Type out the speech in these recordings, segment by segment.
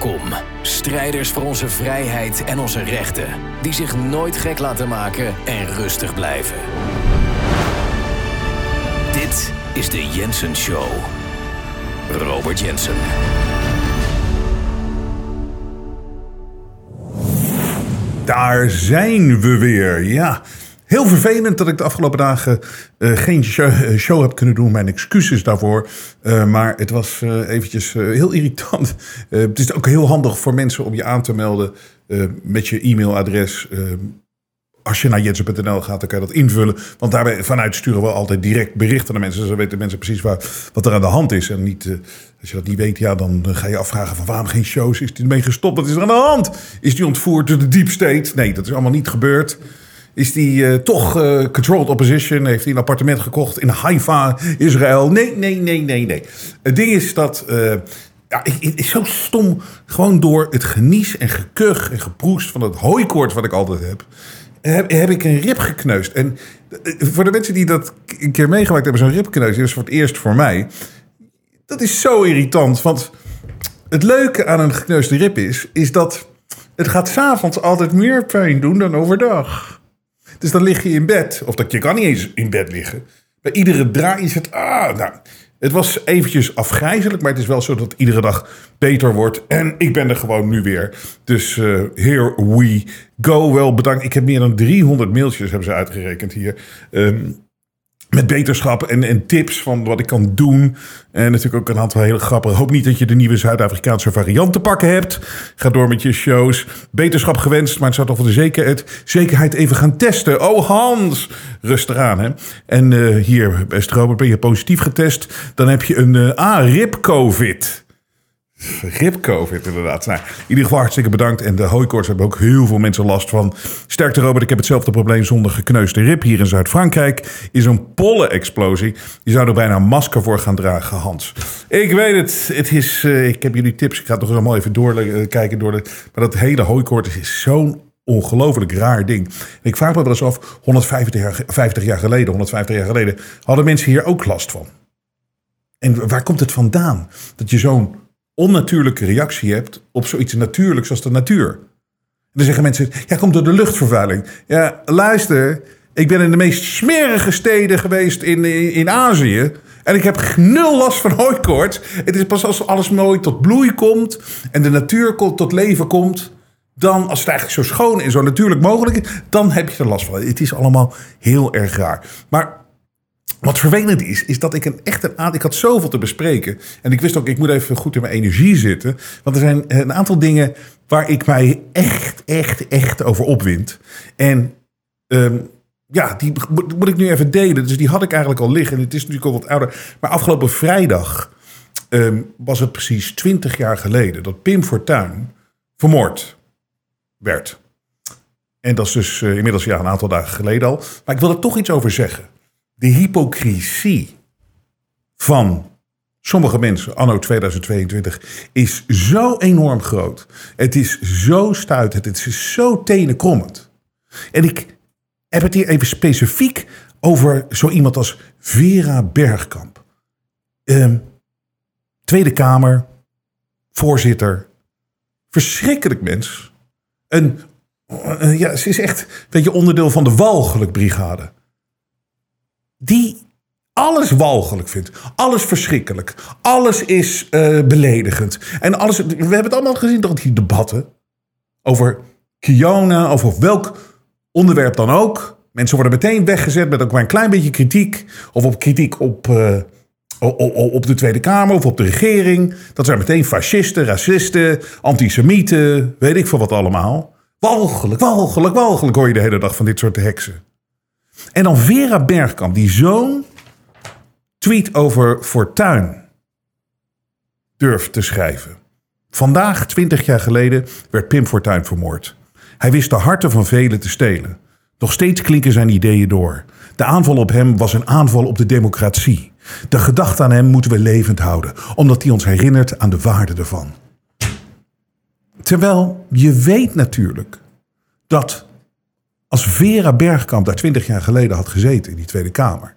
Welkom, strijders voor onze vrijheid en onze rechten, die zich nooit gek laten maken en rustig blijven. Dit is de Jensen Show. Robert Jensen. Daar zijn we weer. Ja, heel vervelend dat ik de afgelopen dagen uh, geen show, uh, show, heb kunnen doen. Mijn excuses daarvoor. Uh, maar het was eventjes heel irritant. het is ook heel handig voor mensen om je aan te melden met je e-mailadres als je naar jensen.nl gaat, dan kan je dat invullen. Want daarbij vanuit sturen we altijd direct berichten naar mensen. Dus dan weten mensen precies wat er aan de hand is. En niet, uh, als je dat niet weet, ja, dan ga je afvragen van waarom geen shows? Is die ermee gestopt? Wat is er aan de hand? Is die ontvoerd door de deep state? Nee, dat is allemaal niet gebeurd. Is die uh, toch uh, controlled opposition? Heeft hij een appartement gekocht in Haifa, Israël? Nee, nee, nee, nee, nee. Het ding is dat... Ja, ik, is zo stom. Gewoon door het genies en gekuch en geproest van het hooikoord wat ik altijd heb heb, heb ik een rib gekneusd. En eh, voor de mensen die dat een keer meegemaakt hebben, zo'n rib gekneusd, is voor het eerst voor mij. Dat is zo irritant. Want het leuke aan een gekneusde rib is, is dat het gaat s'avonds altijd meer pijn doen dan overdag. Dus dan lig je in bed, of dat je kan niet eens in bed liggen. Bij iedere draai is het, ah, nou, het was eventjes afgrijzelijk, maar het is wel zo dat iedere dag beter wordt. En ik ben er gewoon nu weer. Dus uh, here we go. Wel bedankt. Ik heb meer dan 300 mailtjes, hebben ze uitgerekend hier. Um, met beterschap en, en tips van wat ik kan doen. En natuurlijk ook een aantal hele grappen. Hoop niet dat je de nieuwe Zuid-Afrikaanse variant te pakken hebt. Ga door met je shows. Beterschap gewenst, maar het zou toch voor de zekerheid, zekerheid even gaan testen. Oh Hans, rustig aan hè. En uh, hier, beste Robert, ben je positief getest? Dan heb je een uh, A-RIP-COVID. Rip-COVID inderdaad. Nou, in ieder geval hartstikke bedankt. En de hooikoorts hebben ook heel veel mensen last van. Sterkte Robert, ik heb hetzelfde probleem zonder gekneusde rib hier in Zuid-Frankrijk. Is een pollenexplosie. Je zou er bijna een masker voor gaan dragen, Hans. Ik weet het. het is, uh, ik heb jullie tips. Ik ga het nog allemaal even doorkijken. Door de, maar dat hele hooikoorts is zo'n ongelooflijk raar ding. En ik vraag me wel eens af, 150 jaar, 50 jaar geleden, 150 jaar geleden, hadden mensen hier ook last van. En waar komt het vandaan? Dat je zo'n onnatuurlijke reactie hebt op zoiets natuurlijks als de natuur. En dan zeggen mensen, ja, komt door de luchtvervuiling. Ja, luister, ik ben in de meest smerige steden geweest in, in, Azië. En ik heb nul last van hooikoorts. Het is pas als alles mooi tot bloei komt en de natuur tot leven komt. Dan, als het eigenlijk zo schoon en zo natuurlijk mogelijk is, dan heb je er last van. Het is allemaal heel erg raar. Maar wat vervelend is, is dat ik een echt een aantal. Ik had zoveel te bespreken. En ik wist ook, ik moet even goed in mijn energie zitten. Want er zijn een aantal dingen waar ik mij echt, echt, echt over opwind. En um, ja, die moet ik nu even delen. Dus die had ik eigenlijk al liggen. En het is natuurlijk al wat ouder. Maar afgelopen vrijdag um, was het precies twintig jaar geleden dat Pim Fortuyn vermoord werd. En dat is dus uh, inmiddels ja, een aantal dagen geleden al. Maar ik wil er toch iets over zeggen de hypocrisie van sommige mensen anno 2022 is zo enorm groot. Het is zo stuitend. Het is zo tenenkrommend. En ik heb het hier even specifiek over zo iemand als Vera Bergkamp. Um, Tweede Kamer, voorzitter, verschrikkelijk mens. Een, uh, ja, ze is echt weet je, onderdeel van de walgeluk-brigade die alles walgelijk vindt. Alles verschrikkelijk. Alles is uh, beledigend. En alles, we hebben het allemaal gezien toch die debatten. Over Kiona, over welk onderwerp dan ook. Mensen worden meteen weggezet met ook maar een klein beetje kritiek. Of op kritiek op, uh, op de Tweede Kamer of op de regering. Dat zijn meteen fascisten, racisten, antisemieten, weet ik veel wat allemaal. Walgelijk, walgelijk, walgelijk hoor je de hele dag van dit soort heksen. En dan Vera Bergkamp, die zo'n tweet over Fortuin durft te schrijven. Vandaag, twintig jaar geleden, werd Pim Fortuyn vermoord. Hij wist de harten van velen te stelen. Nog steeds klinken zijn ideeën door. De aanval op hem was een aanval op de democratie. De gedachte aan hem moeten we levend houden, omdat hij ons herinnert aan de waarde ervan. Terwijl je weet natuurlijk dat als Vera Bergkamp daar twintig jaar geleden had gezeten in die Tweede Kamer.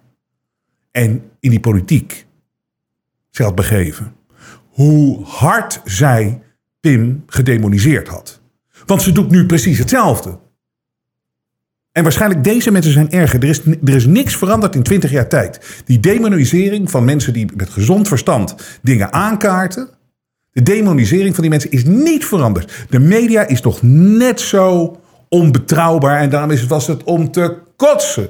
En in die politiek zich had begeven. Hoe hard zij Pim gedemoniseerd had. Want ze doet nu precies hetzelfde. En waarschijnlijk deze mensen zijn erger. Er is, er is niks veranderd in 20 jaar tijd. Die demonisering van mensen die met gezond verstand dingen aankaarten. De demonisering van die mensen is niet veranderd. De media is toch net zo onbetrouwbaar. En daarom is was het om te kotsen.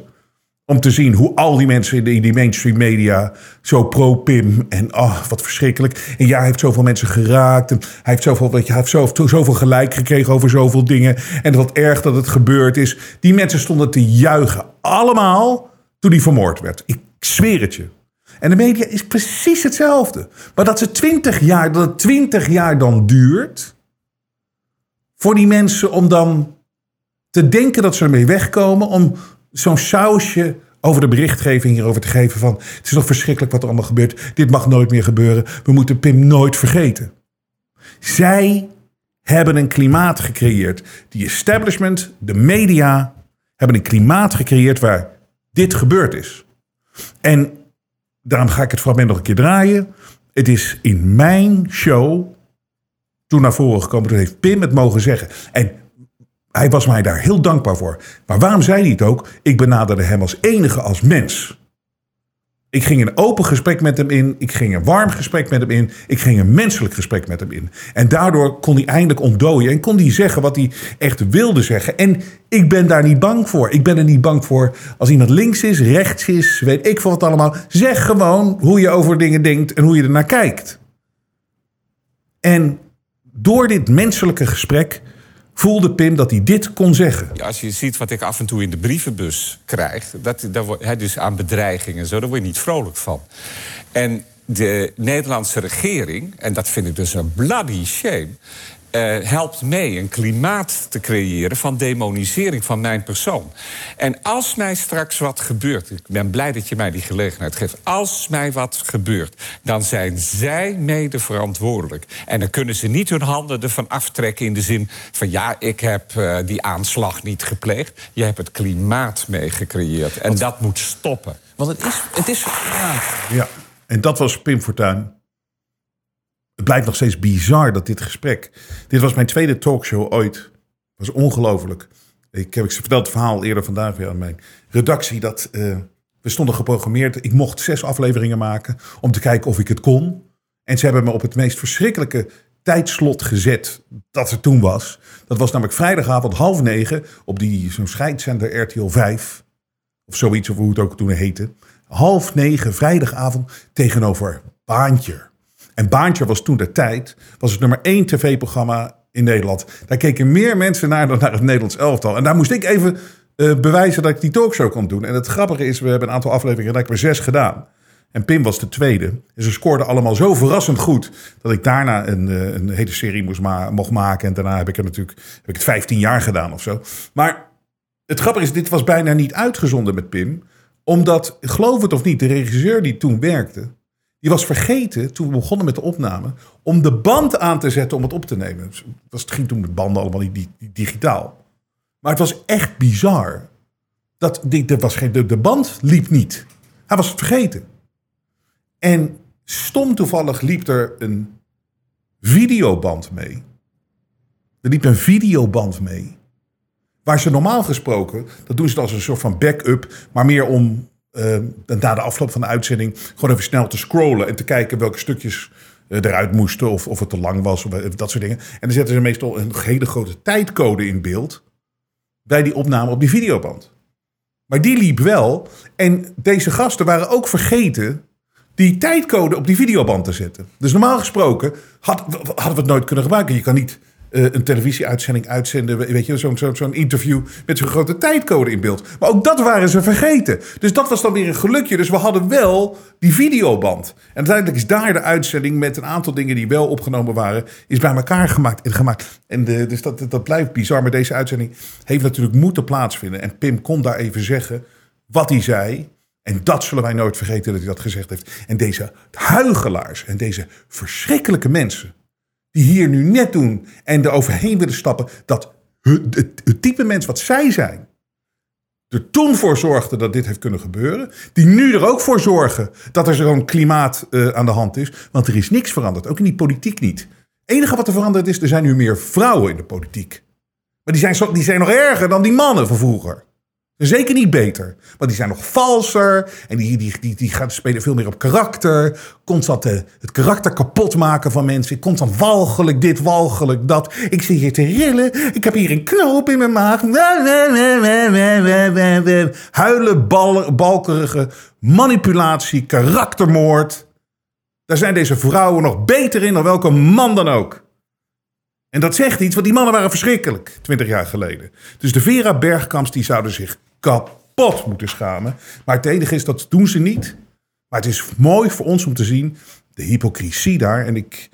Om te zien hoe al die mensen in die, mainstream media zo pro-Pim. En oh, wat verschrikkelijk. En ja, heeft zoveel mensen geraakt. En hij heeft zoveel, weet je, hij heeft zoveel, zoveel gelijk gekregen over zoveel dingen. En wat erg dat het gebeurd is. Die mensen stonden te juichen. Allemaal toen hij vermoord werd. Ik zweer het je. En de media is precies hetzelfde. Maar dat ze twintig jaar, dat het twintig jaar dan duurt. Voor die mensen om dan te denken dat ze ermee wegkomen. Om zo'n sausje over de berichtgeving hierover te geven van... het is toch verschrikkelijk wat er allemaal gebeurt. Dit mag nooit meer gebeuren. We moeten Pim nooit vergeten. Zij hebben een klimaat gecreëerd. Die establishment, de media, hebben een klimaat gecreëerd waar dit gebeurd is. En daarom ga ik het fragment nog een keer draaien. Het is in mijn show toen naar voren gekomen. Toen heeft Pim het mogen zeggen. En hij was mij daar heel dankbaar voor. Maar waarom zei hij het ook? Ik benaderde hem als enige als mens. Ik ging een open gesprek met hem in. Ik ging een warm gesprek met hem in. Ik ging een menselijk gesprek met hem in. En daardoor kon hij eindelijk ontdooien. En kon hij zeggen wat hij echt wilde zeggen. En ik ben daar niet bang voor. Ik ben er niet bang voor als iemand links is, rechts is, weet ik veel wat allemaal. Zeg gewoon hoe je over dingen denkt en hoe je ernaar kijkt. En door dit menselijke gesprek voelde Pim dat hij dit kon zeggen. Als je ziet wat ik af en toe in de brievenbus krijg, dat, dus aan bedreigingen en zo, daar word je niet vrolijk van. En de Nederlandse regering, en dat vind ik dus een bloody shame, uh, helpt mee een klimaat te creëren van demonisering van mijn persoon. En als mij straks wat gebeurt, ik ben blij dat je mij die gelegenheid geeft. Als mij wat gebeurt, dan zijn zij mede verantwoordelijk. En dan kunnen ze niet hun handen ervan aftrekken in de zin van ja, ik heb uh, die aanslag niet gepleegd. Je hebt het klimaat mee gecreëerd. En dat moet stoppen. Want het is. Het is ja. ja, en dat was Pim Fortuyn. Het blijft nog steeds bizar dat dit gesprek. Dit was mijn tweede talkshow ooit. Was ongelooflijk. Ik heb ik verteld het verhaal eerder vandaag weer aan mijn redactie. Dat uh, we stonden geprogrammeerd. Ik mocht zes afleveringen maken om te kijken of ik het kon. En ze hebben me op het meest verschrikkelijke tijdslot gezet dat er toen was. Dat was namelijk vrijdagavond half negen op die zo'n scheidszender RTL 5. Of zoiets, of hoe het ook toen heette. Half negen vrijdagavond tegenover Baantje. En Baantje was toen de tijd, was het nummer één tv-programma in Nederland. Daar keken meer mensen naar dan naar het Nederlands elftal. En daar moest ik even uh, bewijzen dat ik die talkshow kon doen. En het grappige is, we hebben een aantal afleveringen, daar heb ik er zes gedaan. En Pim was de tweede. En ze scoorden allemaal zo verrassend goed. dat ik daarna een, uh, een hele serie moest ma mocht maken. En daarna heb ik, er natuurlijk, heb ik het 15 jaar gedaan of zo. Maar het grappige is, dit was bijna niet uitgezonden met Pim. Omdat, geloof het of niet, de regisseur die toen werkte. Die was vergeten, toen we begonnen met de opname, om de band aan te zetten om het op te nemen. Het ging toen met banden allemaal niet digitaal. Maar het was echt bizar. Dat, de, was geen, de, de band liep niet. Hij was het vergeten. En stom toevallig liep er een videoband mee. Er liep een videoband mee. Waar ze normaal gesproken, dat doen ze als een soort van backup, maar meer om uh, na de afloop van de uitzending gewoon even snel te scrollen en te kijken welke stukjes uh, eruit moesten of, of het te lang was of dat soort dingen. En dan zetten ze meestal een hele grote tijdcode in beeld bij die opname op die videoband. Maar die liep wel en deze gasten waren ook vergeten die tijdcode op die videoband te zetten. Dus normaal gesproken had, hadden we het nooit kunnen gebruiken. Je kan niet uh, een televisieuitzending uitzenden. Weet je, zo'n zo, zo'n interview met zo'n grote tijdcode in beeld. Maar ook dat waren ze vergeten. Dus dat was dan weer een gelukje. Dus we hadden wel die videoband. En uiteindelijk is daar de uitzending met een aantal dingen die wel opgenomen waren, is bij elkaar gemaakt. En, gemaakt. en de, dus dat, dat blijft bizar. Maar deze uitzending heeft natuurlijk moeten plaatsvinden. En Pim kon daar even zeggen wat hij zei. En dat zullen wij nooit vergeten dat hij dat gezegd heeft. En deze huigelaars en deze verschrikkelijke mensen die hier nu net doen en er overheen willen stappen, dat het, het, type mens wat zij zijn, er toen voor zorgde dat dit heeft kunnen gebeuren, die nu er ook voor zorgen dat er zo'n klimaat uh, aan de hand is, want er is niks veranderd, ook in die politiek niet. enige wat er veranderd is, er zijn nu meer vrouwen in de politiek. Maar die zijn, die zijn nog erger dan die mannen van vroeger. Zeker niet beter. Want die zijn nog valser. En die, die, die, die gaan spelen veel meer op karakter. Constant eh, het karakter kapot maken van mensen. Constant walgelijk dit, walgelijk dat. Ik zit hier te rillen. Ik heb hier een knoop in mijn maag. Huilen, bal, balkerige manipulatie, karaktermoord. Daar zijn deze vrouwen nog beter in dan welke man dan ook. En dat zegt iets, want die mannen waren verschrikkelijk, twintig jaar geleden. Dus de Vera Bergkamps die zouden zich kapot moeten schamen. Maar het enige is, dat doen ze niet. Maar het is mooi voor ons om te zien, de hypocrisie daar. En ik,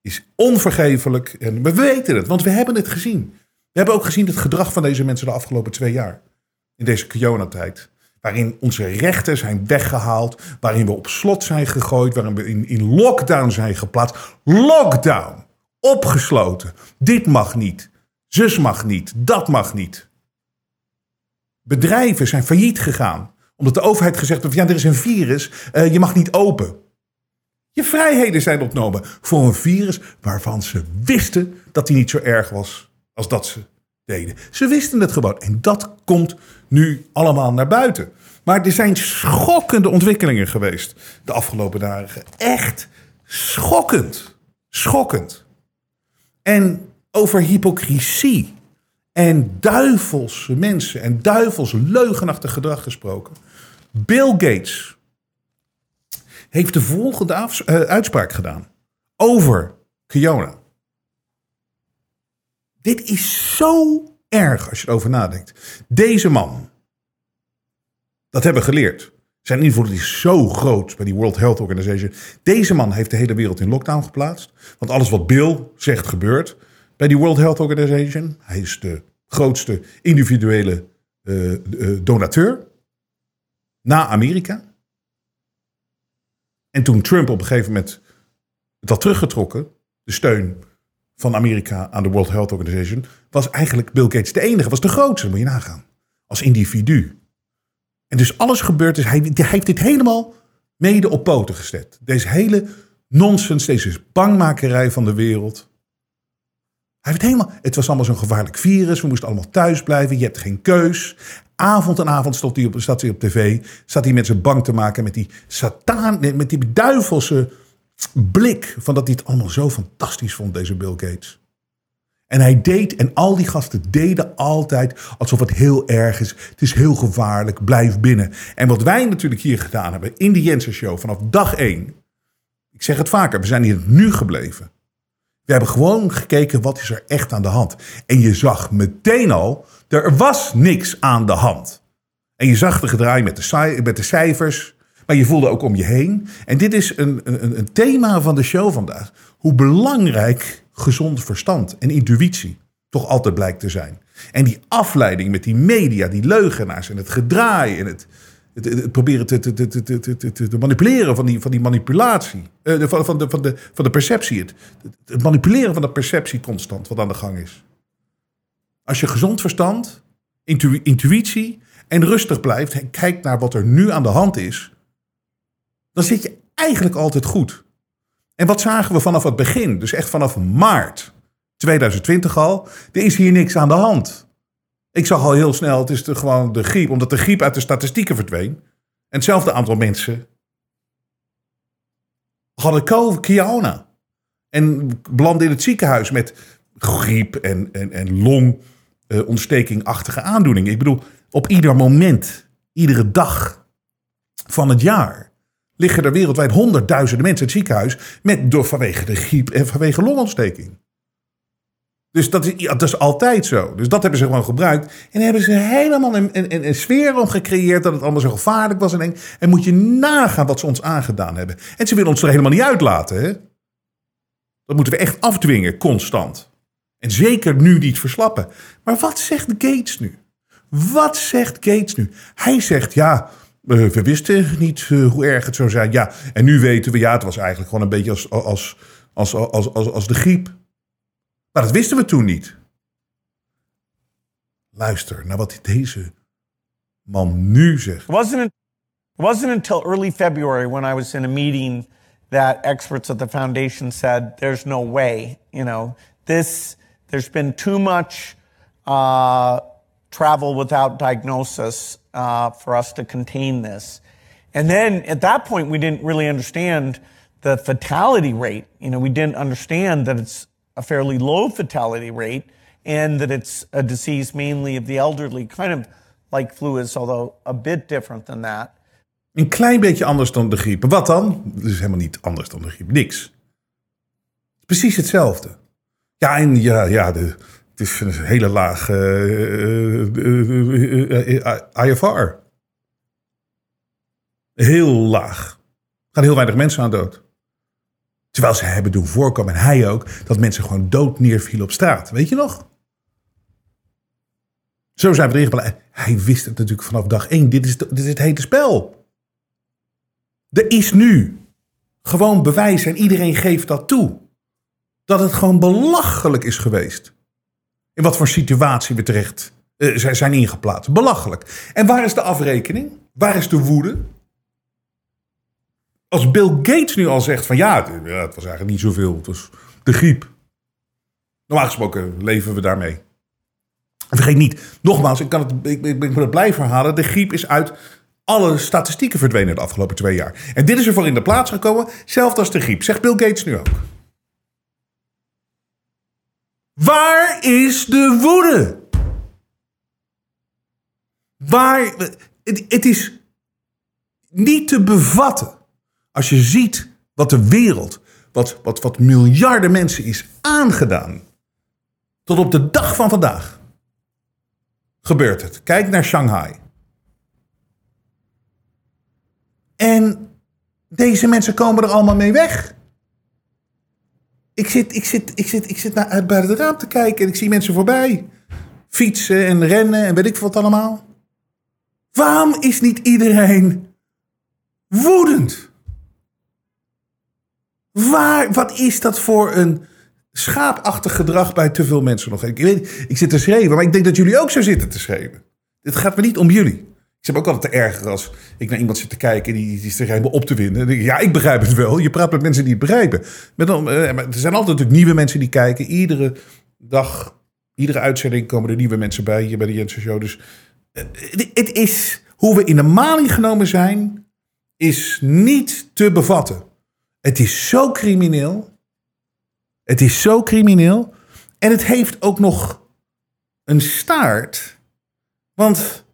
is onvergevelijk. En we weten het, want we hebben het gezien. We hebben ook gezien het gedrag van deze mensen de afgelopen twee jaar. In deze corona-tijd. Waarin onze rechten zijn weggehaald. Waarin we op slot zijn gegooid. Waarin we in, in lockdown zijn geplaatst. Lockdown! Opgesloten. Dit mag niet. Zus mag niet. Dat mag niet. Bedrijven zijn failliet gegaan. Omdat de overheid gezegd heeft: ja, er is een virus. Uh, je mag niet open. Je vrijheden zijn ontnomen voor een virus waarvan ze wisten dat hij niet zo erg was als dat ze deden. Ze wisten het gewoon. En dat komt nu allemaal naar buiten. Maar er zijn schokkende ontwikkelingen geweest de afgelopen dagen. Echt schokkend. Schokkend. En over hypocrisie en duivelse mensen en duivels leugenachtig gedrag gesproken. Bill Gates heeft de volgende uh, uitspraak gedaan over Kiona. Dit is zo erg als je erover nadenkt. Deze man, dat hebben we geleerd. Zijn invloed is zo groot bij die World Health Organization. Deze man heeft de hele wereld in lockdown geplaatst. Want alles wat Bill zegt gebeurt bij die World Health Organization. Hij is de grootste individuele uh, donateur na Amerika. En toen Trump op een gegeven moment het had teruggetrokken, de steun van Amerika aan de World Health Organization, was eigenlijk Bill Gates de enige, was de grootste, moet je nagaan, als individu. En dus alles gebeurt, dus hij, hij heeft dit helemaal mede op poten gezet. Deze hele nonsens, deze bangmakerij van de wereld. Hij heeft helemaal, het was allemaal zo'n gevaarlijk virus. We moesten allemaal thuis blijven. Je hebt geen keus. Avond en avond stond hij op, zat hij op tv. Zat hij mensen bang te maken met die sataan, met die duivelse blik. Van dat hij het allemaal zo fantastisch vond, deze Bill Gates. En hij deed, en al die gasten deden altijd alsof het heel erg is. Het is heel gevaarlijk, blijf binnen. En wat wij natuurlijk hier gedaan hebben in de Jensen Show vanaf dag één. Ik zeg het vaker, we zijn hier nu gebleven. We hebben gewoon gekeken wat is er echt aan de hand. En je zag meteen al, er was niks aan de hand. En je zag de gedraai met de, met de cijfers, maar je voelde ook om je heen. En dit is een, een, een thema van de show vandaag. Hoe belangrijk gezond verstand en intuïtie toch altijd blijkt te zijn. En die afleiding met die media, die leugenaars en het gedraai en het, het, proberen te, te, te, te, te, manipuleren van die, van die manipulatie. Uh, van, van, de, van, de, van de perceptie. Het, het manipuleren van de perceptie constant wat aan de gang is. Als je gezond verstand, intu, intuïtie en rustig blijft en kijkt naar wat er nu aan de hand is, dan zit je eigenlijk altijd goed. En wat zagen we vanaf het begin? Dus echt vanaf maart 2020 al. Er is hier niks aan de hand. Ik zag al heel snel, het is gewoon de griep, omdat de griep uit de statistieken verdween. En hetzelfde aantal mensen hadden corona. En belanden in het ziekenhuis met griep en, en, en longontstekingachtige uh, aandoeningen. Ik bedoel, op ieder moment, iedere dag van het jaar liggen er wereldwijd honderdduizenden mensen in het ziekenhuis met, door, vanwege de griep en vanwege longontsteking. Dus dat is, dat is altijd zo. Dus dat hebben ze gewoon gebruikt. En hebben ze helemaal een, een, een sfeer om gecreëerd dat het allemaal zo gevaarlijk was. En, en moet je nagaan wat ze ons aangedaan hebben. En ze willen ons er helemaal niet uitlaten. Hè? Dat moeten we echt afdwingen, constant. En zeker nu niet verslappen. Maar wat zegt Gates nu? Wat zegt Gates nu? Hij zegt, ja, we wisten niet eh, hoe erg het zou zijn. Ja, en nu weten we, ja, het was eigenlijk gewoon een beetje als, als, als, als, als, als de griep. Maar dat wisten we toen niet. Luister naar wat deze man nu zegt. It wasn't, until early February when I was in a meeting that experts at the foundation said there's no way, you know, this, there's been too much uh, travel without diagnosis uh, for us to contain this. And then at that point, we didn't really understand the fatality rate. You know, we didn't understand that it's a fairly low fatality rate and that it's a disease mainly of the elderly, kind of like flu is, although a bit different than that. Een klein beetje anders dan de griep. Wat dan? Het is helemaal niet anders dan de griep. Niks. Precies hetzelfde. Ja, en ja, ja de, het is een hele laag uh, IFR. Heel laag. Er gaan heel weinig mensen aan dood. Terwijl ze hebben doen voorkomen, en hij ook, dat mensen gewoon dood neervielen op straat. Weet je nog? Zo zijn we erin gebleven. Hij wist het natuurlijk vanaf dag één. Dit is, dit is het hete spel. Er is nu gewoon bewijs en iedereen geeft dat toe. Dat het gewoon belachelijk is geweest. In wat voor situatie we terecht uh, zijn ingeplaatst. Belachelijk. En waar is de afrekening? Waar is de woede? Als Bill Gates nu al zegt van ja, het was eigenlijk niet zoveel. Het was de griep. Normaal gesproken leven we daarmee. vergeet niet, nogmaals, ik, kan het, ik, ik, ik het blijven herhalen. De griep is uit alle statistieken verdwenen de afgelopen twee jaar. En dit is ervoor in de plaats gekomen, zelfs als de griep. Zegt Bill Gates nu ook. Waar is de woede? Waar. Het is niet te bevatten. Als je ziet wat de wereld, wat, wat, wat miljarden mensen is aangedaan. Tot op de dag van vandaag gebeurt het. Kijk naar Shanghai. En deze mensen komen er allemaal mee weg. Ik zit, ik zit, ik zit, ik zit naar, uit het raam te kijken en ik zie mensen voorbij. Fietsen en rennen en weet ik wat allemaal. Waarom is niet iedereen woedend? Waar, wat is dat voor een schaapachtig gedrag bij te veel mensen nog? Ik, weet, ik zit te schreeuwen, maar ik denk dat jullie ook zo zitten te schreeuwen. Het gaat me niet om jullie. Ik heb ook altijd te erger als ik naar iemand zit te kijken die, die zich helemaal op te winnen. Ja, ik begrijp het wel. Je praat met mensen die het begrijpen. Eh, er zijn altijd natuurlijk nieuwe mensen die kijken. Iedere dag, iedere uitzending komen er nieuwe mensen bij hier bij de Jensen Show. Dus eh, het is hoe we in de maling genomen zijn, is niet te bevatten. Het is zo crimineel. Het is zo crimineel. En het heeft ook nog een staart. Want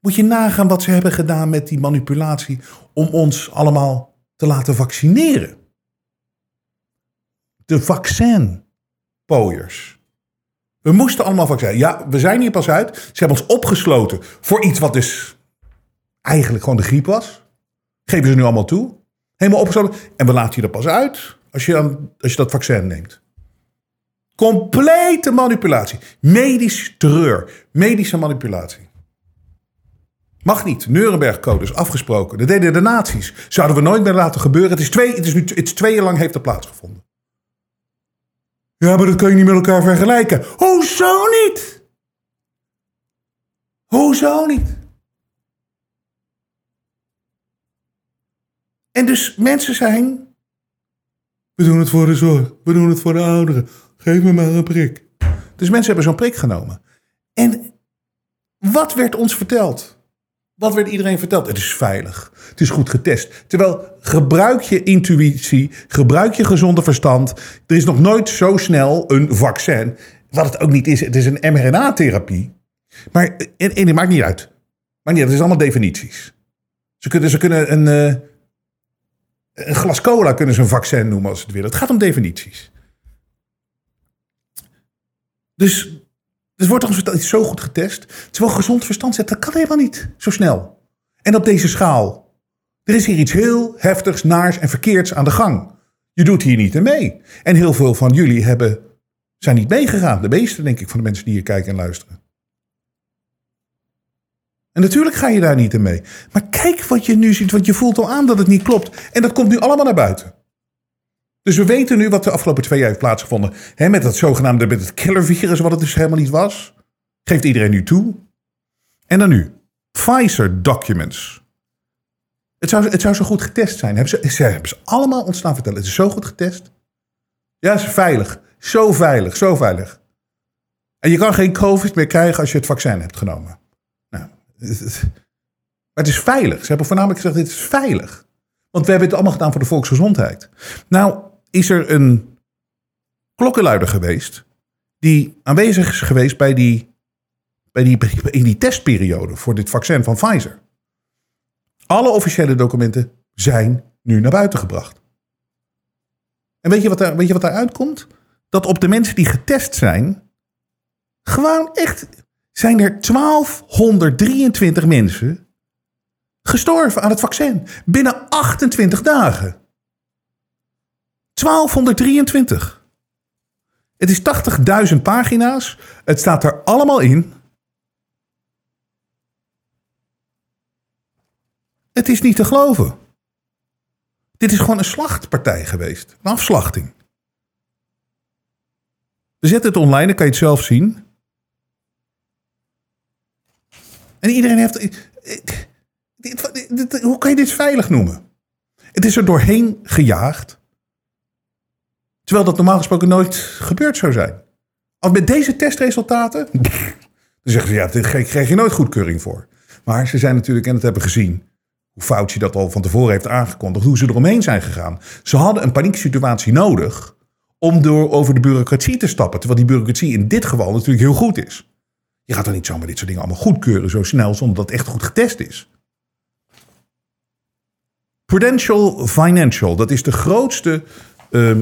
moet je nagaan wat ze hebben gedaan met die manipulatie om ons allemaal te laten vaccineren. De vaccinpooiers. We moesten allemaal vaccineren. Ja, we zijn hier pas uit. Ze hebben ons opgesloten voor iets wat dus eigenlijk gewoon de griep was. Geven ze nu allemaal toe. Helemaal opgesloten. En we laten je er pas uit als je, dan, als je dat vaccin neemt. Complete manipulatie. Medisch terreur. Medische manipulatie. Mag niet. Nuremberg-code is afgesproken. Dat deden de naties. Zouden we nooit meer laten gebeuren. Het is twee, het is nu, het is twee jaar lang heeft dat plaatsgevonden. Ja, maar dat kan je niet met elkaar vergelijken. Hoezo niet? Hoezo niet? En dus mensen zijn... We doen het voor de zorg. We doen het voor de ouderen. Geef me maar een prik. Dus mensen hebben zo'n prik genomen. En wat werd ons verteld? Wat werd iedereen verteld? Het is veilig. Het is goed getest. Terwijl gebruik je intuïtie, gebruik je gezonde verstand. Er is nog nooit zo snel een vaccin. Wat het ook niet is. Het is een mRNA-therapie. Maar en, en, het maakt niet uit. Maar niet, het is allemaal definities. Ze kunnen, ze kunnen een, uh, een glas cola kunnen ze een vaccin noemen als het wil. Het gaat om definities. Dus dus wordt toch zo goed getest. Terwijl gezond verstand zegt, dat kan helemaal niet zo snel. En op deze schaal. Er is hier iets heel heftigs, naars en verkeerds aan de gang. Je doet hier niet mee. En heel veel van jullie hebben, zijn niet meegegaan. De meeste, denk ik, van de mensen die hier kijken en luisteren. En natuurlijk ga je daar niet in mee. Maar kijk wat je nu ziet, want je voelt al aan dat het niet klopt. En dat komt nu allemaal naar buiten. Dus we weten nu wat de afgelopen twee jaar heeft plaatsgevonden. He, met dat zogenaamde met het killervirus, wat het dus helemaal niet was. Geeft iedereen nu toe. En dan nu. Pfizer documents. Het zou, het zou zo goed getest zijn. Hebben ze, ze hebben ze allemaal ontstaan vertellen. Het is zo goed getest. Ja, is veilig. Zo veilig, zo veilig. En je kan geen COVID meer krijgen als je het vaccin hebt genomen. Maar het is veilig. Ze hebben voornamelijk gezegd, dit is veilig. Want we hebben het allemaal gedaan voor de volksgezondheid. Nou, is er een klokkenluider geweest... die aanwezig is geweest bij die, bij die, in die testperiode... voor dit vaccin van Pfizer. Alle officiële documenten zijn nu naar buiten gebracht. En weet je wat, daar, weet je wat daaruit komt? Dat op de mensen die getest zijn, gewoon echt, zijn er 1223 mensen gestorven aan het vaccin. Binnen 28 dagen. 1223. Het is 80.000 pagina's. Het staat er allemaal in. Het is niet te geloven. Dit is gewoon een slachtpartij geweest. Een afslachting. We zetten het online, dan kan je het zelf zien. En iedereen heeft. hoe kan je dit veilig noemen? Het is er doorheen gejaagd. Terwijl dat normaal gesproken nooit gebeurd zou zijn. Als met deze testresultaten. Dan zeggen ze ja, daar krijg je nooit goedkeuring voor. Maar ze zijn natuurlijk, en dat hebben gezien. Hoe Fauci dat al van tevoren heeft aangekondigd. Hoe ze eromheen zijn gegaan. Ze hadden een panieksituatie nodig. om door over de bureaucratie te stappen. Terwijl die bureaucratie in dit geval natuurlijk heel goed is. Je gaat dan niet zomaar dit soort dingen allemaal goedkeuren zo snel. zonder dat het echt goed getest is. Prudential Financial, dat is de grootste ehm,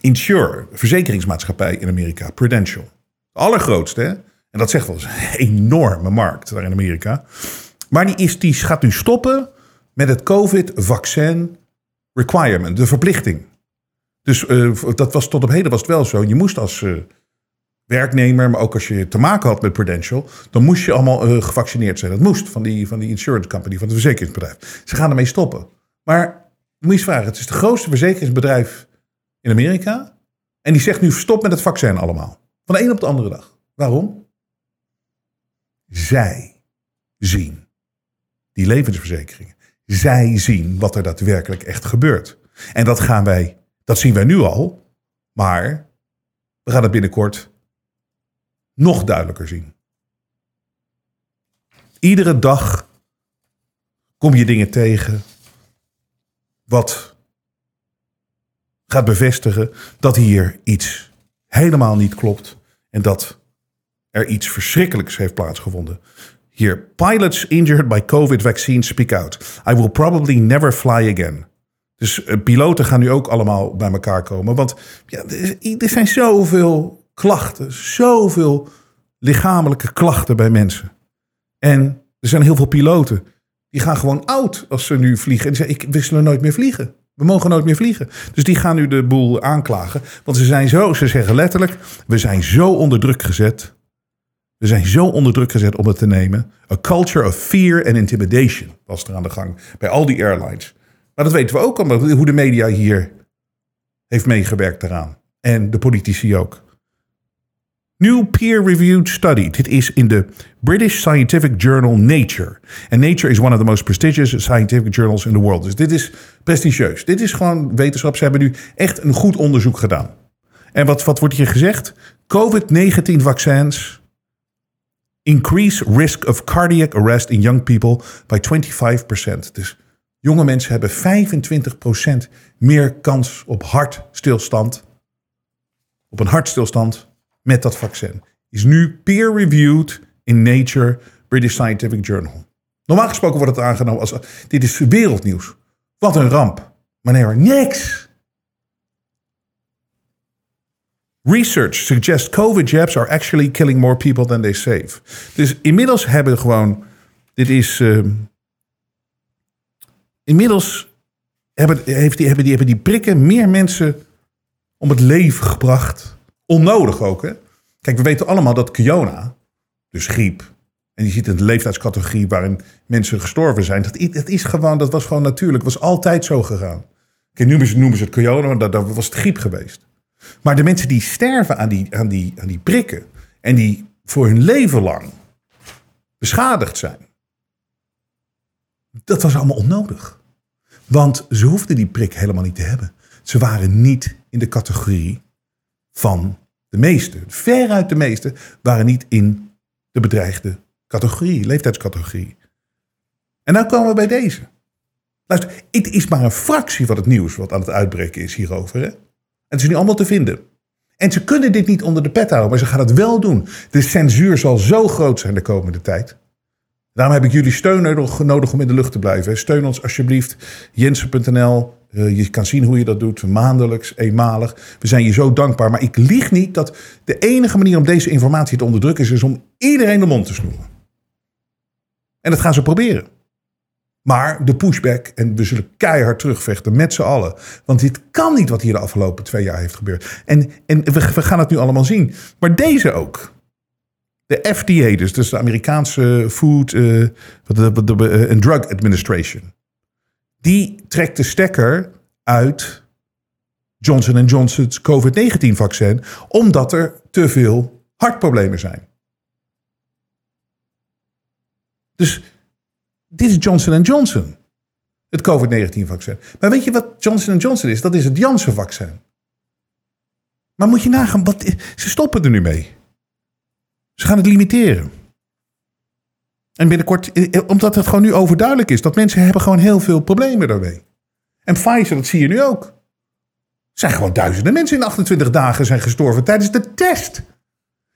insurer, verzekeringsmaatschappij in Amerika. Prudential. De allergrootste, hè? En dat zegt wel eens een enorme markt daar in Amerika. Maar die, is, die gaat nu stoppen met het COVID-vaccin requirement, de verplichting. Dus eh, dat was tot op heden was het wel zo. Je moest als eh, werknemer, maar ook als je te maken had met Prudential, dan moest je allemaal eh, gevaccineerd zijn. Dat moest van die, van die insurance company, van het verzekeringsbedrijf. Ze gaan ermee stoppen. Maar moet je eens vragen, het is het grootste verzekeringsbedrijf in Amerika. En die zegt nu stop met het vaccin allemaal. Van de een op de andere dag. Waarom? Zij zien die levensverzekeringen. Zij zien wat er daadwerkelijk echt gebeurt. En dat gaan wij, dat zien wij nu al, maar we gaan het binnenkort nog duidelijker zien. Iedere dag kom je dingen tegen wat gaat bevestigen dat hier iets helemaal niet klopt en dat er iets verschrikkelijks heeft plaatsgevonden. Hier, pilots injured by COVID vaccine speak out. I will probably never fly again. Dus eh, piloten gaan nu ook allemaal bij elkaar komen. Want ja, er, er zijn zoveel klachten, zoveel lichamelijke klachten bij mensen. En er zijn heel veel piloten die gaan gewoon oud als ze nu vliegen. En die zeggen, ik, we zullen nooit meer vliegen. We mogen nooit meer vliegen. Dus die gaan nu de boel aanklagen. Want ze zijn zo, ze zeggen letterlijk, we zijn zo onder druk gezet. We zijn zo onder druk gezet om het te nemen. A culture of fear and intimidation was er aan de gang bij al die airlines. Maar dat weten we ook al, hoe de media hier heeft meegewerkt daaraan. En de politici ook. New peer-reviewed study. Dit is in de British Scientific Journal Nature. En Nature is one of the most prestigious scientific journals in the world. Dus dit is prestigieus. Dit is gewoon wetenschap. Ze hebben nu echt een goed onderzoek gedaan. En wat, wat wordt hier gezegd? COVID-19 vaccins increase risk of cardiac arrest in young people by 25%. Dus jonge mensen hebben 25% meer kans op hartstilstand. Op een hartstilstand met dat vaccin. Is nu peer-reviewed in Nature, British Scientific Journal. Normaal gesproken wordt het aangenomen als dit is wereldnieuws. Wat een ramp. Maar nee hoor, niks. Research suggests COVID jabs are actually killing more people than they save. Dus inmiddels hebben gewoon, dit is, ehm, inmiddels hebben, heeft die, hebben, die, hebben die prikken meer mensen om het leven gebracht. Onnodig ook, hè? Kijk, we weten allemaal dat corona, dus griep, en je ziet in de leeftijdscategorie waarin mensen gestorven zijn, dat, is gewoon, dat was gewoon natuurlijk, was altijd zo gegaan. Kijk, nu noemen ze, het corona, maar dat, dat was het griep geweest. Maar de mensen die sterven aan die, aan, die, aan die prikken en die voor hun leven lang beschadigd zijn, Dat was allemaal onnodig. Want ze hoefden die prik helemaal niet te hebben. Ze waren niet in de categorie van de meeste. Veruit de meeste waren niet in de bedreigde categorie, leeftijdscategorie. En dan komen we bij deze. Luister, het is maar een fractie van het nieuws wat aan het uitbreken is hierover. Hè? En het is nu allemaal te vinden. En ze kunnen dit niet onder de pet houden, maar ze gaan het wel doen. De censuur zal zo groot zijn de komende tijd. Daarom heb ik jullie steun nodig, om in de lucht te blijven. Steun ons alsjeblieft. Jensen.nl. Uh, je kan zien hoe je dat doet. Maandelijks, eenmalig. We zijn je zo dankbaar. Maar ik lieg niet dat de enige manier om deze informatie te onderdrukken is, is om iedereen de mond te snoeren. En dat gaan ze proberen. Maar de pushback, en we zullen keihard terugvechten met z'n allen. Want dit kan niet wat hier de afgelopen twee jaar heeft gebeurd. En, en we, we gaan het nu allemaal zien. Maar deze ook. De FDA, dus, dus de Amerikaanse Food uh, and Drug Administration. Die trekt de stekker uit Johnson Johnson's COVID-19-vaccin, omdat er te veel hartproblemen zijn. Dus dit is Johnson Johnson, het COVID-19-vaccin. Maar weet je wat Johnson Johnson is? Dat is het Janssen-vaccin. Maar moet je nagaan, wat, ze stoppen er nu mee. Ze gaan het limiteren. En binnenkort, eh, eh, omdat het gewoon nu overduidelijk is, dat mensen hebben gewoon heel veel problemen daarmee. En Pfizer, dat zie je nu ook. Er zijn gewoon duizenden mensen in 28 dagen zijn gestorven tijdens de test.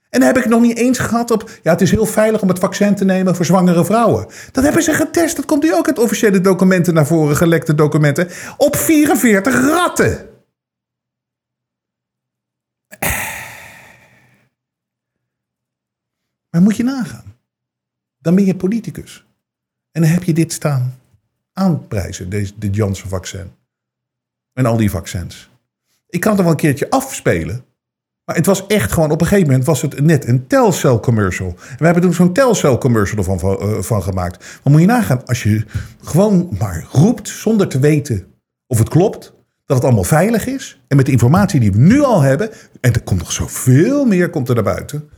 En dan heb ik nog niet eens gehad op, ja, het is heel veilig om het vaccin te nemen voor zwangere vrouwen. Dat hebben ze getest, dat komt nu ook uit officiële documenten naar voren, gelekte documenten, op 44 ratten. Maar moet je nagaan. Dan ben je politicus. En dan heb je dit staan aanprijzen, deze, dit Janssen-vaccin. En al die vaccins. Ik kan het er wel een keertje afspelen. Maar het was echt gewoon, op een gegeven moment was het net een Telcel commercial. En we hebben toen zo'n Telcel commercial ervan van, uh, van gemaakt. Maar moet je nagaan, als je gewoon maar roept zonder te weten of het klopt, dat het allemaal veilig is. En met de informatie die we nu al hebben, en er komt nog zoveel meer komt er naar buiten.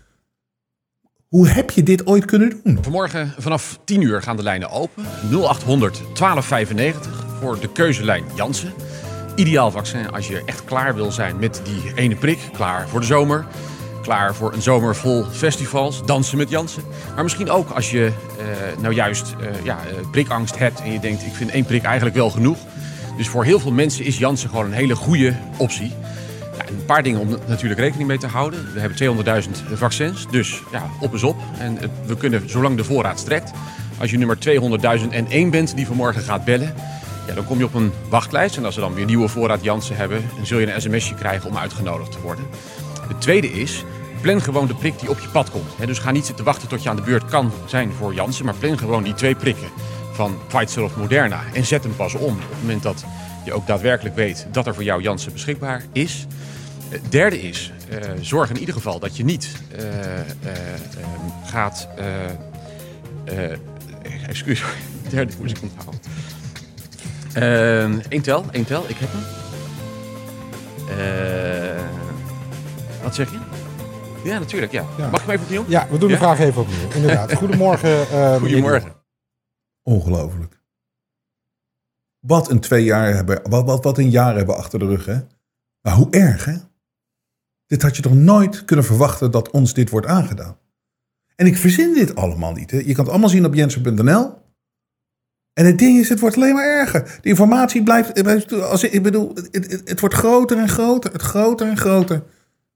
Hoe heb je dit ooit kunnen doen? Vanmorgen vanaf 10 uur gaan de lijnen open. 0800 1295 voor de keuzelijn Jansen. Ideaal vaccin als je echt klaar wil zijn met die ene prik. Klaar voor de zomer. Klaar voor een zomer vol festivals. Dansen met Jansen. Maar misschien ook als je uh, nou juist uh, ja, uh, prikangst hebt en je denkt ik vind één prik eigenlijk wel genoeg. Dus voor heel veel mensen is Jansen gewoon een hele goede optie. Een paar dingen om natuurlijk rekening mee te houden. We hebben 200.000 vaccins, dus ja, op is op. En we kunnen, zolang de voorraad strekt, als je nummer 200.001 bent die vanmorgen gaat bellen, ja, dan kom je op een wachtlijst. En als ze dan weer nieuwe voorraad Janssen hebben, dan zul je een sms'je krijgen om uitgenodigd te worden. Het tweede is, plan gewoon de prik die op je pad komt. dus ga niet zitten wachten tot je aan de beurt kan zijn voor Janssen, maar plan gewoon die twee prikken van Pfizer of Moderna. En zet hem pas om op het moment dat je ook daadwerkelijk weet dat er voor jou Janssen beschikbaar is. Het derde is, uh, zorg in ieder geval dat je niet uh, uh, gaat... excuus, derde moest ik onthouden. Eén tel, één tel, ik heb hem. wat zeg je? Ja, natuurlijk, ja. ja. Mag ik hem even opnieuw? Ja, we doen de vraag even opnieuw. Inderdaad. Goedemorgen. Goedemorgen. Ongelooflijk. Wat een twee jaar hebben, wat, wat, wat een jaar hebben achter de rug, hè? Maar hoe erg, hè? Dit had je toch nooit kunnen verwachten dat ons dit wordt aangedaan. En ik verzin dit allemaal niet. Hè? Je kan het allemaal zien op jensen.nl. En het ding is, het wordt alleen maar erger. De informatie blijft. Als, ik bedoel, het, het, wordt groter en groter. Het groter en groter.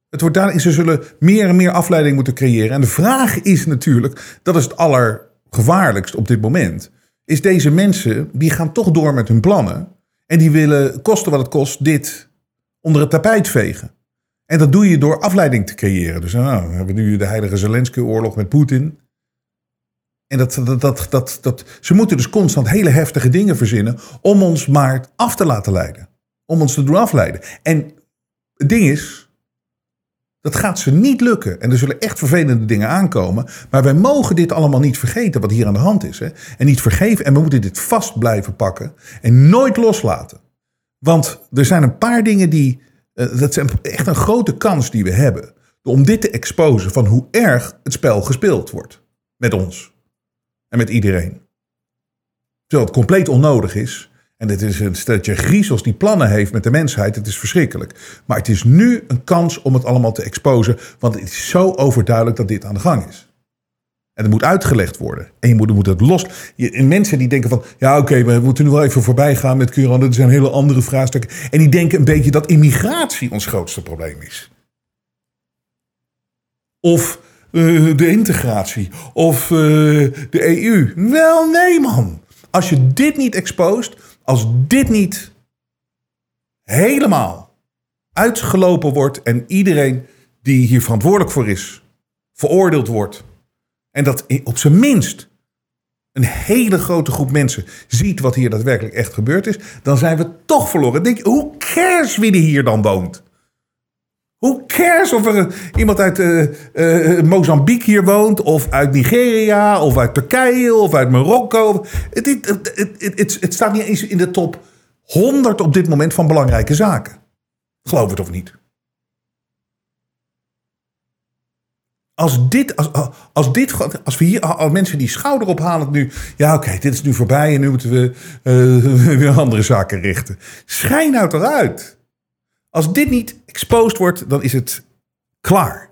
Het wordt daar, ze zullen meer en meer afleiding moeten creëren. En de vraag is natuurlijk, dat is het allergevaarlijkst op dit moment. Is deze mensen, die gaan toch door met hun plannen. En die willen, kosten wat het kost, dit onder het tapijt vegen. En dat doe je door afleiding te creëren. Dus nou, we hebben nu de heilige Zelensky-oorlog met Poetin. En dat, dat, dat, dat, ze moeten dus constant hele heftige dingen verzinnen om ons maar af te laten leiden. Om ons te doen afleiden. En het ding is, dat gaat ze niet lukken. En er zullen echt vervelende dingen aankomen. Maar wij mogen dit allemaal niet vergeten wat hier aan de hand is. Hè? En niet vergeven. En we moeten dit vast blijven pakken. En nooit loslaten. Want er zijn een paar dingen die dat is echt een grote kans die we hebben. Om dit te exposen van hoe erg het spel gespeeld wordt. Met ons. En met iedereen. Terwijl het compleet onnodig is. En dit is een stelletje griezels die plannen heeft met de mensheid. Het is verschrikkelijk. Maar het is nu een kans om het allemaal te exposen. Want het is zo overduidelijk dat dit aan de gang is. En het moet uitgelegd worden. En je moet, moet het los. Je, en mensen die denken van... Ja, oké, we moeten nu wel even voorbij gaan met Curan. Er zijn hele andere vraagstukken. En die denken een beetje dat immigratie ons grootste probleem is. Of eh, de integratie. Of eh, de EU. Wel, nee man. Als je dit niet expost... Als dit niet helemaal uitgelopen wordt... en iedereen die hier verantwoordelijk voor is... veroordeeld wordt... en dat op zijn minst een hele grote groep mensen ziet wat hier daadwerkelijk echt gebeurd is, dan zijn we toch verloren. Denk, hoe cares wie er hier dan woont? Hoe cares of er iemand uit uh, Mozambique hier woont, of uit Nigeria, of uit Turkije, of uit Marokko? Het, het staat niet eens in de top 100 op dit moment van belangrijke zaken. Geloof het of niet? Als dit, als, als dit, als we hier, als mensen die schouder ophalen nu, ja oké, dit is nu voorbij en nu moeten we uh, weer andere zaken richten. Schijn nou toch uit. Als dit niet exposed wordt, dan is het klaar.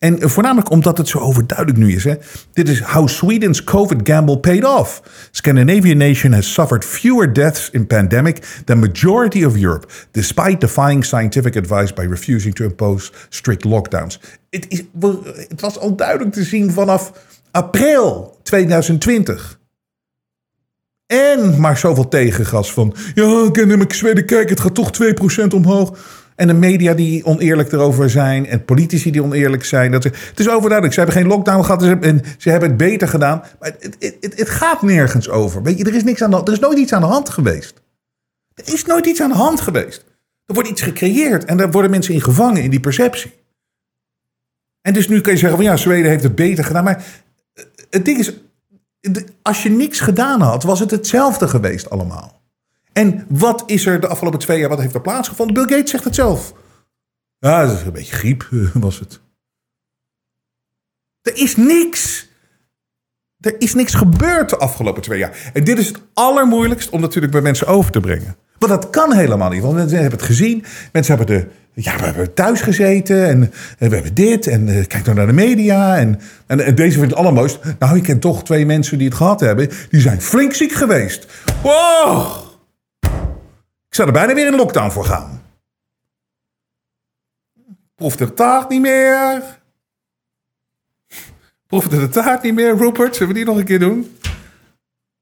En voornamelijk omdat het zo overduidelijk nu is. Hè? Dit is how Sweden's COVID gamble paid off. Scandinavian nation has suffered fewer deaths in pandemic than majority of Europe, despite defying scientific advice by refusing to impose strict lockdowns. Het, is, het was al duidelijk te zien vanaf april 2020. En maar zoveel tegengas van. Ja, ik Zweden, kijk, het gaat toch 2% omhoog. En de media die oneerlijk erover zijn. En politici die oneerlijk zijn. Dat het is overduidelijk. Ze hebben geen lockdown gehad. En ze hebben het beter gedaan. Maar het, het, het, gaat nergens over. Weet je, er is, niks aan de, er is nooit iets aan de hand geweest. Er is nooit iets aan de hand geweest. Er wordt iets gecreëerd. En daar worden mensen in gevangen in die perceptie. En dus nu kun je zeggen van ja, Zweden heeft het beter gedaan. Maar het ding is, als je niks gedaan had, was het hetzelfde geweest allemaal. En wat is er de afgelopen twee jaar, wat heeft er plaatsgevonden? Bill Gates zegt het zelf. Ja, dat is een beetje griep, was het. Er is niks. Er is niks gebeurd de afgelopen twee jaar. En dit is het allermoeilijkst om natuurlijk bij mensen over te brengen. Want dat kan helemaal niet. Want mensen hebben het gezien. Mensen hebben de ja, we hebben thuis gezeten en, we hebben dit. En uh, kijk nou naar de media. En, en, deze vindt het allermooist. Nou, ik ken toch twee mensen die het gehad hebben. Die zijn flink ziek geweest. Wow! Zou er bijna weer in lockdown voor gaan. Proefde de taart niet meer. Proefde de taart niet meer, Rupert. Zullen we die nog een keer doen?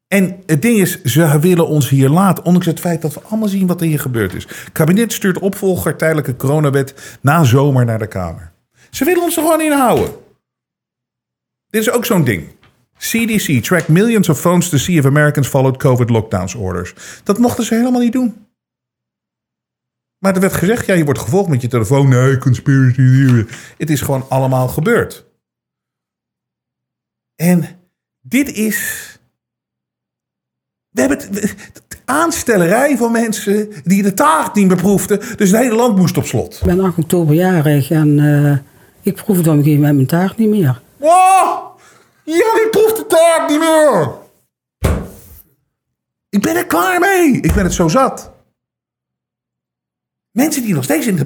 En het ding is, ze willen ons hier laten, ondanks het feit dat we allemaal zien wat er hier gebeurd is. Het kabinet stuurt opvolger tijdelijke coronawet na zomer naar de Kamer. Ze willen ons er gewoon inhouden. Dit is ook zo'n ding. CDC tracked millions of phones to see if Americans followed COVID lockdowns orders. Dat mochten ze helemaal niet doen. Maar er werd gezegd, ja, je wordt gevolgd met je telefoon. Nee, conspiracy. Het is gewoon allemaal gebeurd. En dit is we hebben het, aanstellerij van mensen die de taart niet meer proefden. Dus het hele land moest op slot. Ik ben 8 oktober jarig en uh, ik proefde op een gegeven moment mijn taart niet meer. Ja, ik proef de taart niet meer! Ik ben er klaar mee. Ik ben het zo zat. Mensen die nog steeds in,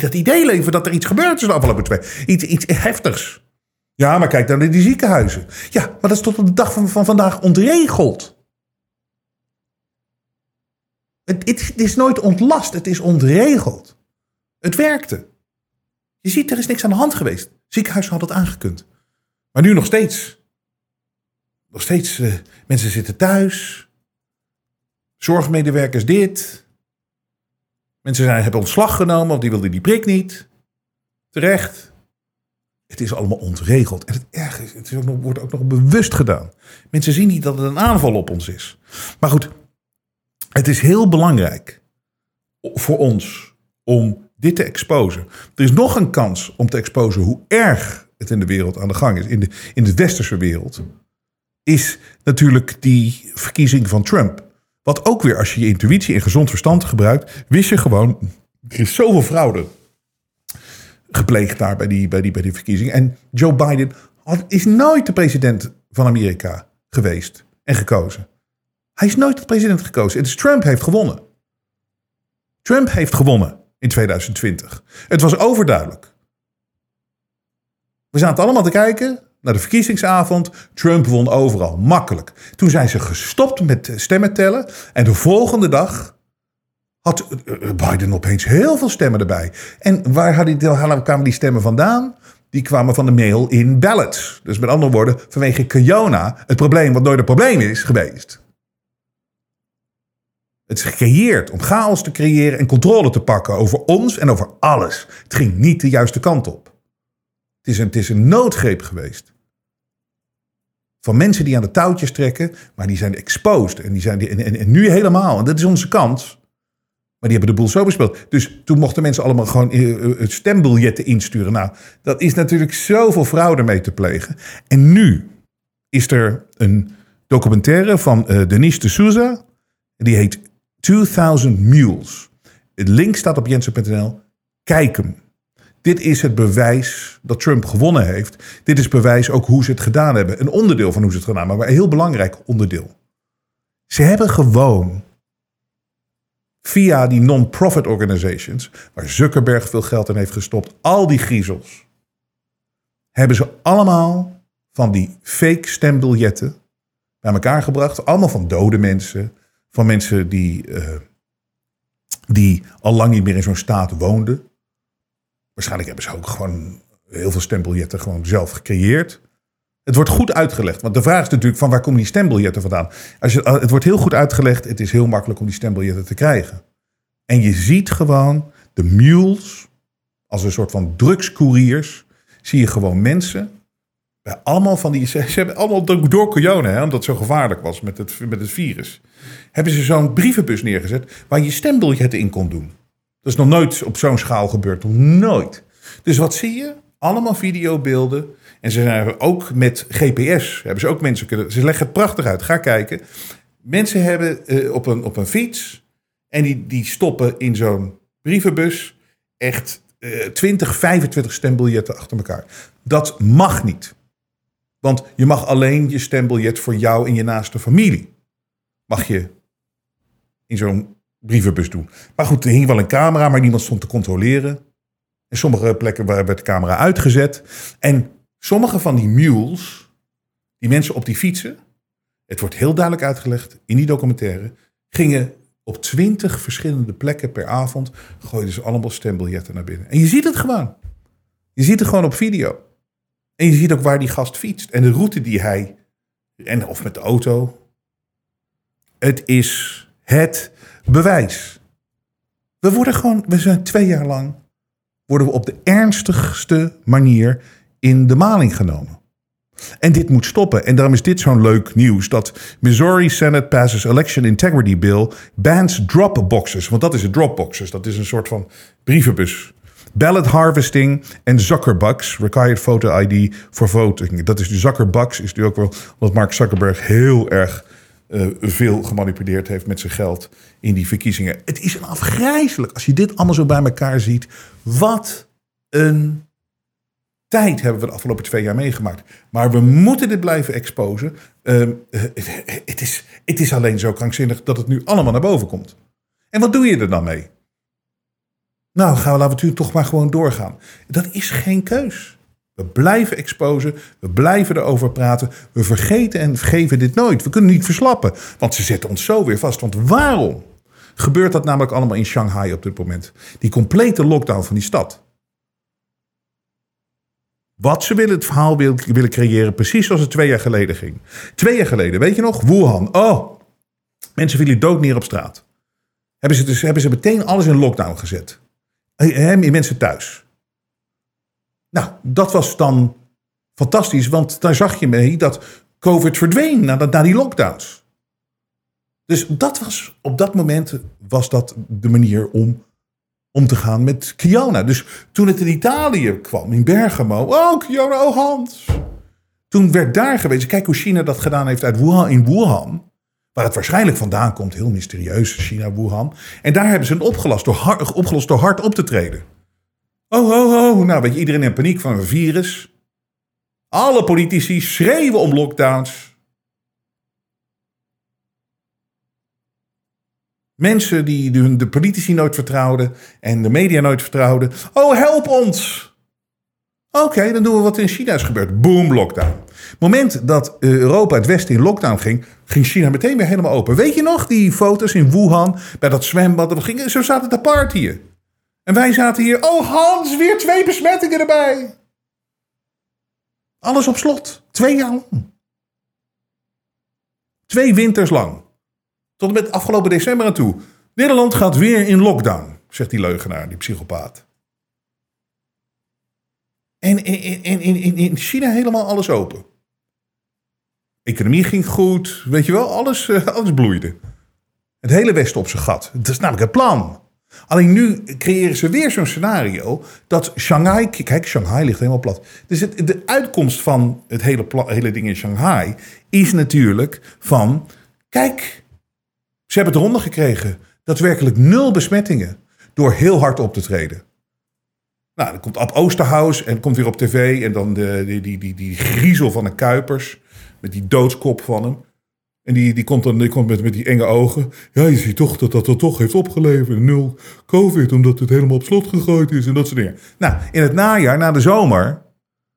dat idee leven dat er iets gebeurd is de afgelopen twee. Iets, iets heftigs. Ja, maar kijk dan naar die ziekenhuizen. Ja, maar dat is tot op de dag van, van vandaag ontregeld. Het, het, is nooit ontlast, het is ontregeld. Het werkte. Je ziet, er is niks aan de hand geweest. Ziekenhuizen hadden het aangekund. Maar nu nog steeds. Nog steeds, uh, mensen zitten thuis. Zorgmedewerkers dit. Mensen zijn, hebben ontslag genomen, want die wilden die prik niet. Terecht. Het is allemaal ontregeld. En het erge is, het wordt ook nog bewust gedaan. Mensen zien niet dat het een aanval op ons is. Maar goed, het is heel belangrijk voor ons om dit te exposen. Er is nog een kans om te exposen hoe erg het in de wereld aan de gang is, in de, in de westerse wereld, is natuurlijk die verkiezing van Trump. Wat ook weer, als je je intuïtie en gezond verstand gebruikt, wist je gewoon, er is zoveel fraude gepleegd daar bij die, bij die, bij die verkiezing. En Joe Biden is nooit de president van Amerika geweest en gekozen. Hij is nooit tot president gekozen. Is Trump heeft gewonnen. Trump heeft gewonnen in 2020. Het was overduidelijk. We zaten allemaal te kijken naar de verkiezingsavond. Trump won overal, makkelijk. Toen zijn ze gestopt met stemmen tellen. En de volgende dag had eh, Biden opeens heel veel stemmen erbij. En waar die, kwamen die stemmen vandaan? Die kwamen van de mail in ballots. Dus met andere woorden, vanwege Kiona, het probleem wat nooit een probleem is geweest. Het is gecreëerd om chaos te creëren en controle te pakken over ons en over alles. Het ging niet de juiste kant op. Het is het is een noodgreep geweest. Van mensen die aan de touwtjes trekken, maar die zijn exposed. En, die zijn die, en, en, nu helemaal. En dat is onze kans. Maar die hebben de boel zo bespeeld. Dus toen mochten mensen allemaal gewoon uh, stembiljetten insturen. Nou, dat is natuurlijk zoveel fraude mee te plegen. En nu is er een documentaire van uh, Denise de Souza. Die heet 2000 Mules. Het link staat op jensen.nl. Kijk hem. Dit is het bewijs dat Trump gewonnen heeft. Dit is bewijs ook hoe ze het gedaan hebben. Een onderdeel van hoe ze het gedaan hebben, maar een heel belangrijk onderdeel. Ze hebben gewoon via die non-profit organizations, waar Zuckerberg veel geld in heeft gestopt, al die griezels, hebben ze allemaal van die fake stembiljetten bij elkaar gebracht. Allemaal van dode mensen, van mensen die, uh, die al lang niet meer in zo'n staat woonden. Waarschijnlijk hebben ze ook gewoon heel veel stembiljetten gewoon zelf gecreëerd. Het wordt goed uitgelegd. Want de vraag is natuurlijk van waar komen die stembiljetten vandaan? Als je, het wordt heel goed uitgelegd. Het is heel makkelijk om die stembiljetten te krijgen. En je ziet gewoon de mules, als een soort van drugscouriers, zie je gewoon mensen. Bij allemaal van die, ze hebben allemaal door corona, hè, omdat het zo gevaarlijk was met het, met het virus. Hebben ze zo'n brievenbus neergezet waar je stembiljetten in kon doen. Dat is nog nooit op zo'n schaal gebeurd. Nooit. Dus wat zie je? Allemaal videobeelden. En ze zijn ook met GPS. Hebben ze ook mensen kunnen. Ze leggen het prachtig uit. Ga kijken. Mensen hebben uh, op, een, op een fiets. En die, die stoppen in zo'n brievenbus. Echt uh, 20, 25 stembiljetten achter elkaar. Dat mag niet. Want je mag alleen je stembiljet voor jou en je naaste familie. Mag je in zo'n brievenbus doen. Maar goed, er hing wel een camera, maar niemand stond te controleren. En sommige plekken werd de camera uitgezet. En sommige van die mules, die mensen op die fietsen, het wordt heel duidelijk uitgelegd in die documentaire, gingen op twintig verschillende plekken per avond, gooiden ze allemaal stembiljetten naar binnen. En je ziet het gewoon. Je ziet het gewoon op video. En je ziet ook waar die gast fietst en de route die hij, en of met de auto. Het is het bewijs. We worden gewoon, we zijn twee jaar lang, worden we op de ernstigste manier in de maling genomen. En dit moet stoppen. En daarom is dit zo'n leuk nieuws. Dat Missouri Senate passes election integrity bill bans dropboxes. Want dat is het dropboxes. Dat is een soort van brievenbus. Ballot harvesting en Zuckerbucks, required photo ID for voting. Dat is de Zuckerbucks, is nu ook wel wat Mark Zuckerberg heel erg uh, veel gemanipuleerd heeft met zijn geld in die verkiezingen. Het is een afgrijzelijk als je dit allemaal zo bij elkaar ziet. Wat een tijd hebben we de afgelopen twee jaar meegemaakt. Maar we moeten dit blijven exposen. Uh, het, is, het is alleen zo krankzinnig dat het nu allemaal naar boven komt. En wat doe je er dan mee? Nou, gaan we, laten we toch maar gewoon doorgaan. Dat is geen keus. We blijven exposen, we blijven erover praten. We vergeten en vergeven dit nooit. We kunnen niet verslappen, want ze zetten ons zo weer vast. Want waarom gebeurt dat namelijk allemaal in Shanghai op dit moment? Die complete lockdown van die stad. Wat ze willen, het verhaal willen creëren, precies zoals het twee jaar geleden ging. Twee jaar geleden, weet je nog? Wuhan. Oh, mensen vielen dood neer op straat. Hebben ze, dus, hebben ze meteen alles in lockdown gezet. Mensen thuis. Nou, dat was dan fantastisch, want daar zag je mee dat COVID verdween na, die lockdowns. Dus dat was, op dat moment was dat de manier om om te gaan met Kiona. Dus toen het in Italië kwam, in Bergamo, oh Kiona, oh Hans. Toen werd daar geweest, kijk hoe China dat gedaan heeft uit Wuhan in Wuhan. Waar het waarschijnlijk vandaan komt, heel mysterieus, China, Wuhan. En daar hebben ze het opgelost door, hard, opgelost door hard op te treden. Oh, oh, oh. Nou, weet je, iedereen in paniek van een virus. Alle politici schreeuwen om lockdowns. Mensen die de, politici nooit vertrouwden en de media nooit vertrouwden. Oh, help ons! Oké, dan doen we wat in China is gebeurd. Boom, lockdown. moment dat eh, Europa het Westen in lockdown ging, ging China meteen weer helemaal open. Weet je nog die foto's in Wuhan bij dat zwembad? Zo zaten te partyen. En wij zaten hier, oh Hans, weer twee besmettingen erbij. Alles op slot. Twee jaar lang. Twee winters lang. Tot met afgelopen december aan toe. Nederland gaat weer in lockdown, zegt die leugenaar, die psychopaat. En in, in, in, in China helemaal alles open. Economie ging goed, weet je wel, alles, eh, alles bloeide. Het hele Westen op zijn gat. Dat is namelijk het plan. Alleen nu creëren ze weer zo'n scenario dat Shanghai, kijk, Shanghai ligt helemaal plat. Dus het, de uitkomst van het hele, hele ding in Shanghai is natuurlijk van, kijk, ze hebben het eronder gekregen. Daadwerkelijk nul besmettingen door heel hard op te treden. Nou, dan komt Ab Oosterhuis en komt weer op tv. En dan de, die, die, die, die griezel van de Kuipers. Met die doodskop van hem. En die, die komt dan die komt met, met die enge ogen. Ja, je ziet toch dat dat er toch heeft opgeleverd. Nul COVID, omdat het helemaal op slot gegooid is en dat soort dingen. Nou, in het najaar, na de zomer...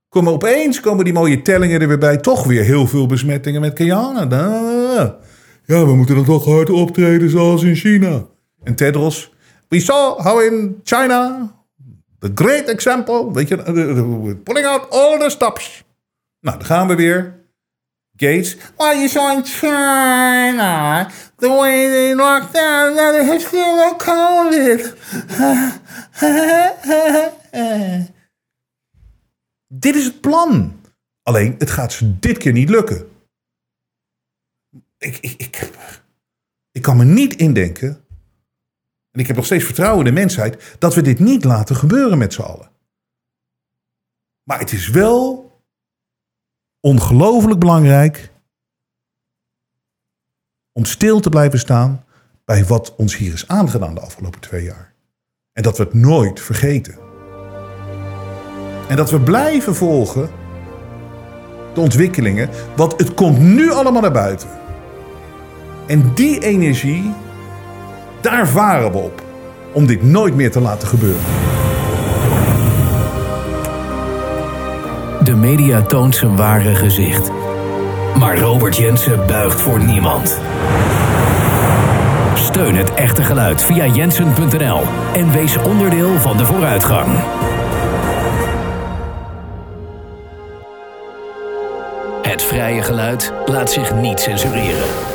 komen opeens komen die mooie tellingen er weer bij. Toch weer heel veel besmettingen met Guyana. Da- Ja, we moeten dan toch hard optreden zoals in China. En Tedros... We saw how in China The great example, weet je, uh, uh, pulling out all the stops. Nou, dan gaan we weer. Gates. Why you saw in China? The way they locked down, COVID. dit is het plan. Alleen, het gaat ze dit keer niet lukken. Ik, ik, ik, ik kan me niet indenken en ik heb nog steeds vertrouwen in de mensheid dat we dit niet laten gebeuren met z'n allen. Maar het is wel ongelooflijk belangrijk om stil te blijven staan bij wat ons hier is aangedaan de afgelopen twee jaar. En dat we het nooit vergeten. En dat we blijven volgen de ontwikkelingen, want het komt nu allemaal naar buiten. En die energie, daar varen we op. Om dit nooit meer te laten gebeuren. De media toont zijn ware gezicht. Maar Robert Jensen buigt voor niemand. Steun het echte geluid via jensen.nl en wees onderdeel van de vooruitgang. Het vrije geluid laat zich niet censureren.